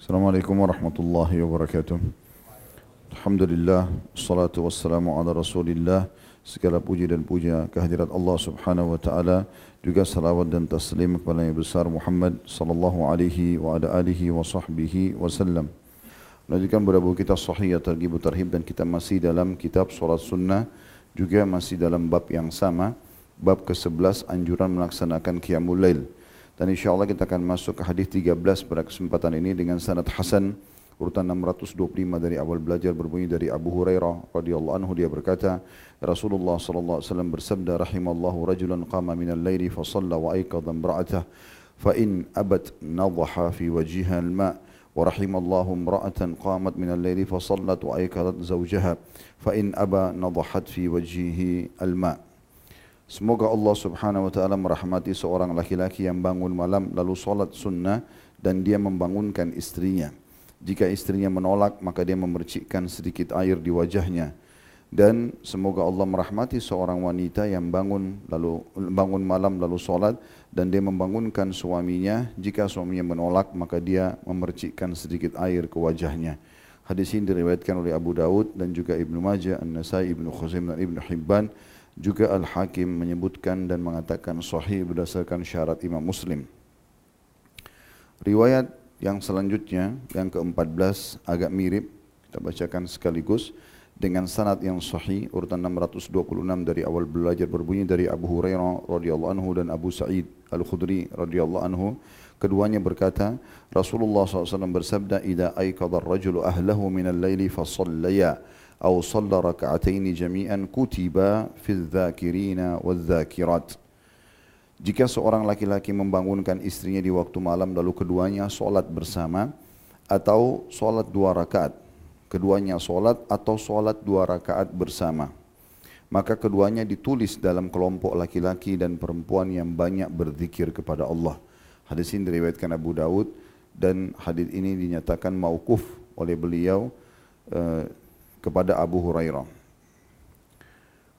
Assalamualaikum warahmatullahi wabarakatuh. Alhamdulillah, salatu wassalamu ala rasulillah. Segala puji dan puja kehadirat Allah subhanahu wa ta'ala. Juga salawat dan taslim kepada yang besar Muhammad sallallahu alaihi wa ala alihi wa sahbihi wa sallam. Melanjutkan beberapa kita sahih targhib tarhib dan kita masih dalam kitab salat sunnah juga masih dalam bab yang sama bab ke-11 anjuran melaksanakan qiyamul lail. Dan insya Allah kita akan masuk ke hadis 13 pada kesempatan ini dengan sanad Hasan urutan 625 dari awal belajar berbunyi dari Abu Hurairah radhiyallahu anhu. Dia berkata Rasulullah sallallahu alaihi wasallam bersabda rahimallahu rajulan qama min al-laili fa shalla wa ayqadha imra'atah fa in abat nadhaha fi wajhiha al-ma' wa rahimallahu imra'atan qamat min al-laili fa sallat wa ayqadhat zawjaha fa in aba nadhahat fi wajhihi al-ma' Semoga Allah subhanahu wa ta'ala merahmati seorang laki-laki yang bangun malam lalu solat sunnah dan dia membangunkan istrinya. Jika istrinya menolak maka dia memercikkan sedikit air di wajahnya. Dan semoga Allah merahmati seorang wanita yang bangun lalu bangun malam lalu solat dan dia membangunkan suaminya. Jika suaminya menolak maka dia memercikkan sedikit air ke wajahnya. Hadis ini diriwayatkan oleh Abu Daud dan juga Ibnu Majah, An-Nasai, Ibnu Khuzaimah dan Ibnu Hibban. Juga Al-Hakim menyebutkan dan mengatakan sahih berdasarkan syarat Imam Muslim. Riwayat yang selanjutnya, yang ke-14 agak mirip, kita bacakan sekaligus dengan sanad yang sahih urutan 626 dari awal belajar berbunyi dari Abu Hurairah radhiyallahu anhu dan Abu Sa'id Al-Khudri radhiyallahu anhu. Keduanya berkata Rasulullah SAW bersabda idza ayqadha ar-rajulu ahlahu min al-laili fa sallaya aw salla rak'atayn jami'an kutiba fi dzakirina wal dzakirat jika seorang laki-laki membangunkan istrinya di waktu malam lalu keduanya solat bersama atau solat dua rakaat keduanya solat atau solat dua rakaat bersama, maka keduanya ditulis dalam kelompok laki-laki dan perempuan yang banyak berzikir kepada Allah. Hadis ini diriwayatkan Abu Daud dan hadis ini dinyatakan mauquf oleh beliau uh, kepada Abu Hurairah.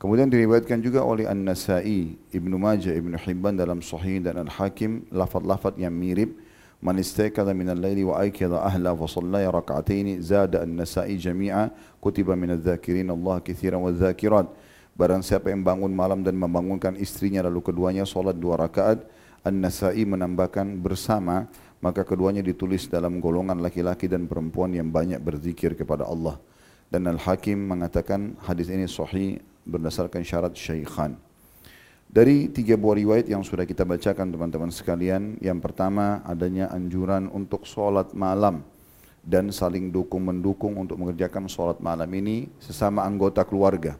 Kemudian diriwayatkan juga oleh An-Nasai, Ibnu Majah, Ibnu Hibban dalam Sahih dan Al-Hakim lafaz-lafaz yang mirip. Al-laili wa aykadha ahla fa sallaya rak'atayn zada An-Nasai jami'a kutiba min adh-dhakirin Allah katsiran wa dhakirat. Barang siapa yang bangun malam dan membangunkan istrinya lalu keduanya solat dua rakaat, An-Nasai menambahkan bersama maka keduanya ditulis dalam golongan laki-laki dan perempuan yang banyak berzikir kepada Allah. Dan Al-Hakim mengatakan hadis ini sahih berdasarkan syarat syaikhan. Dari tiga buah riwayat yang sudah kita bacakan teman-teman sekalian, yang pertama adanya anjuran untuk sholat malam dan saling dukung-mendukung untuk mengerjakan sholat malam ini sesama anggota keluarga,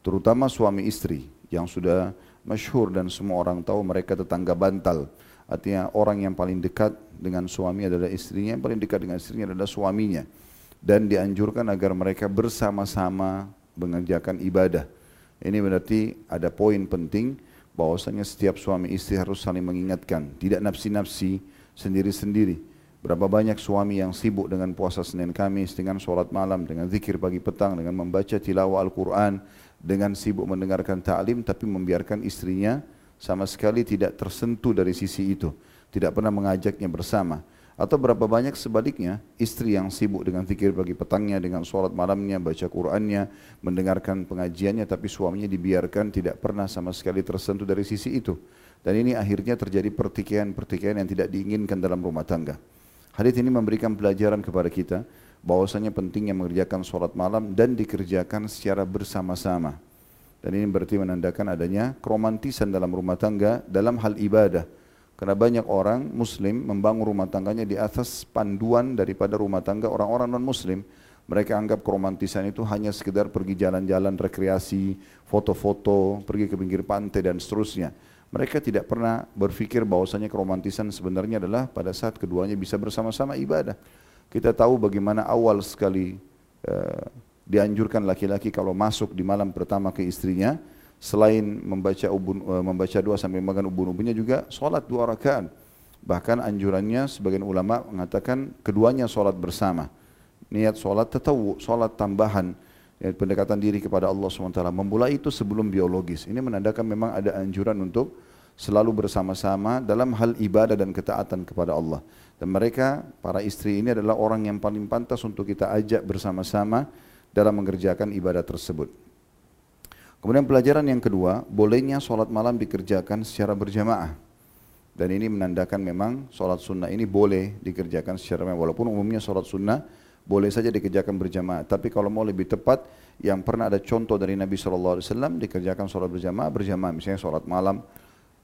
terutama suami istri yang sudah masyhur dan semua orang tahu mereka tetangga bantal. Artinya orang yang paling dekat dengan suami adalah istrinya, yang paling dekat dengan istrinya adalah suaminya dan dianjurkan agar mereka bersama-sama mengerjakan ibadah. Ini berarti ada poin penting bahwasanya setiap suami istri harus saling mengingatkan, tidak nafsi-nafsi sendiri-sendiri. Berapa banyak suami yang sibuk dengan puasa Senin Kamis, dengan sholat malam, dengan zikir pagi petang, dengan membaca tilawah Al-Quran, dengan sibuk mendengarkan ta'lim, tapi membiarkan istrinya sama sekali tidak tersentuh dari sisi itu. Tidak pernah mengajaknya bersama. Atau berapa banyak sebaliknya, istri yang sibuk dengan zikir pagi petangnya, dengan sholat malamnya, baca Qur'annya, mendengarkan pengajiannya, tapi suaminya dibiarkan tidak pernah sama sekali tersentuh dari sisi itu. Dan ini akhirnya terjadi pertikaian-pertikaian yang tidak diinginkan dalam rumah tangga. Hadis ini memberikan pelajaran kepada kita bahwasanya pentingnya mengerjakan sholat malam dan dikerjakan secara bersama-sama. Dan ini berarti menandakan adanya keromantisan dalam rumah tangga dalam hal ibadah karena banyak orang muslim membangun rumah tangganya di atas panduan daripada rumah tangga orang-orang non-muslim. Mereka anggap keromantisan itu hanya sekedar pergi jalan-jalan rekreasi, foto-foto, pergi ke pinggir pantai dan seterusnya. Mereka tidak pernah berpikir bahwasanya keromantisan sebenarnya adalah pada saat keduanya bisa bersama-sama ibadah. Kita tahu bagaimana awal sekali uh, dianjurkan laki-laki kalau masuk di malam pertama ke istrinya, selain membaca ubun, uh, membaca doa sampai makan ubun-ubunnya juga solat dua rakaat. Bahkan anjurannya sebagian ulama mengatakan keduanya solat bersama. Niat solat tetawu, solat tambahan, ya, pendekatan diri kepada Allah SWT. Memulai itu sebelum biologis. Ini menandakan memang ada anjuran untuk selalu bersama-sama dalam hal ibadah dan ketaatan kepada Allah. Dan mereka, para istri ini adalah orang yang paling pantas untuk kita ajak bersama-sama dalam mengerjakan ibadah tersebut. Kemudian pelajaran yang kedua, bolehnya sholat malam dikerjakan secara berjamaah. Dan ini menandakan memang sholat sunnah ini boleh dikerjakan secara berjamaah. Walaupun umumnya sholat sunnah boleh saja dikerjakan berjamaah. Tapi kalau mau lebih tepat, yang pernah ada contoh dari Nabi SAW dikerjakan sholat berjamaah, berjamaah. Misalnya sholat malam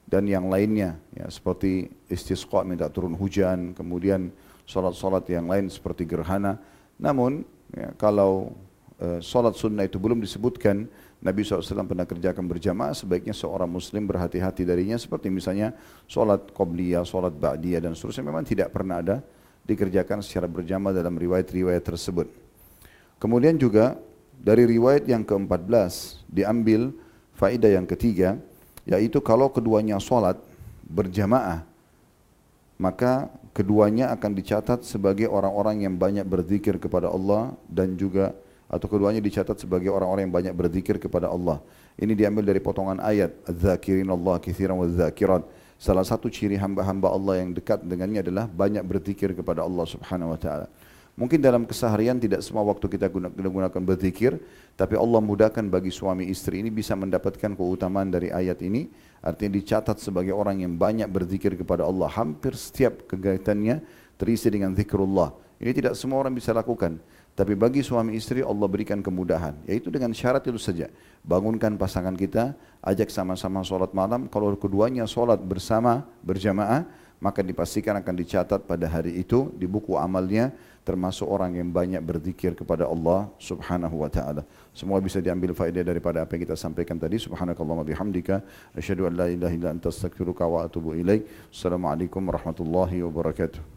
dan yang lainnya. Ya, seperti istisqa minta turun hujan, kemudian sholat-sholat yang lain seperti gerhana. Namun ya, kalau uh, sholat sunnah itu belum disebutkan, Nabi SAW pernah kerjakan berjamaah, sebaiknya seorang muslim berhati-hati darinya seperti misalnya sholat qobliyah, sholat ba'diyah dan seterusnya memang tidak pernah ada dikerjakan secara berjamaah dalam riwayat-riwayat tersebut. Kemudian juga dari riwayat yang ke-14 diambil faedah yang ketiga yaitu kalau keduanya sholat berjamaah maka keduanya akan dicatat sebagai orang-orang yang banyak berzikir kepada Allah dan juga atau keduanya dicatat sebagai orang-orang yang banyak berzikir kepada Allah. Ini diambil dari potongan ayat Az-zakirin Allah kithiran wa zakirat. Salah satu ciri hamba-hamba Allah yang dekat dengannya adalah banyak berzikir kepada Allah Subhanahu wa taala. Mungkin dalam keseharian tidak semua waktu kita gunakan berzikir, tapi Allah mudahkan bagi suami istri ini bisa mendapatkan keutamaan dari ayat ini. Artinya dicatat sebagai orang yang banyak berzikir kepada Allah. Hampir setiap kegiatannya terisi dengan zikrullah. Ini tidak semua orang bisa lakukan. Tapi bagi suami istri Allah berikan kemudahan, yaitu dengan syarat itu saja. Bangunkan pasangan kita, ajak sama-sama sholat malam. Kalau keduanya sholat bersama, berjamaah, maka dipastikan akan dicatat pada hari itu di buku amalnya termasuk orang yang banyak berzikir kepada Allah Subhanahu wa taala. Semua bisa diambil faedah daripada apa yang kita sampaikan tadi. Subhanakallahumma bihamdika asyhadu an la ilaha illa anta astaghfiruka wa atubu ilaik. Assalamualaikum warahmatullahi wabarakatuh.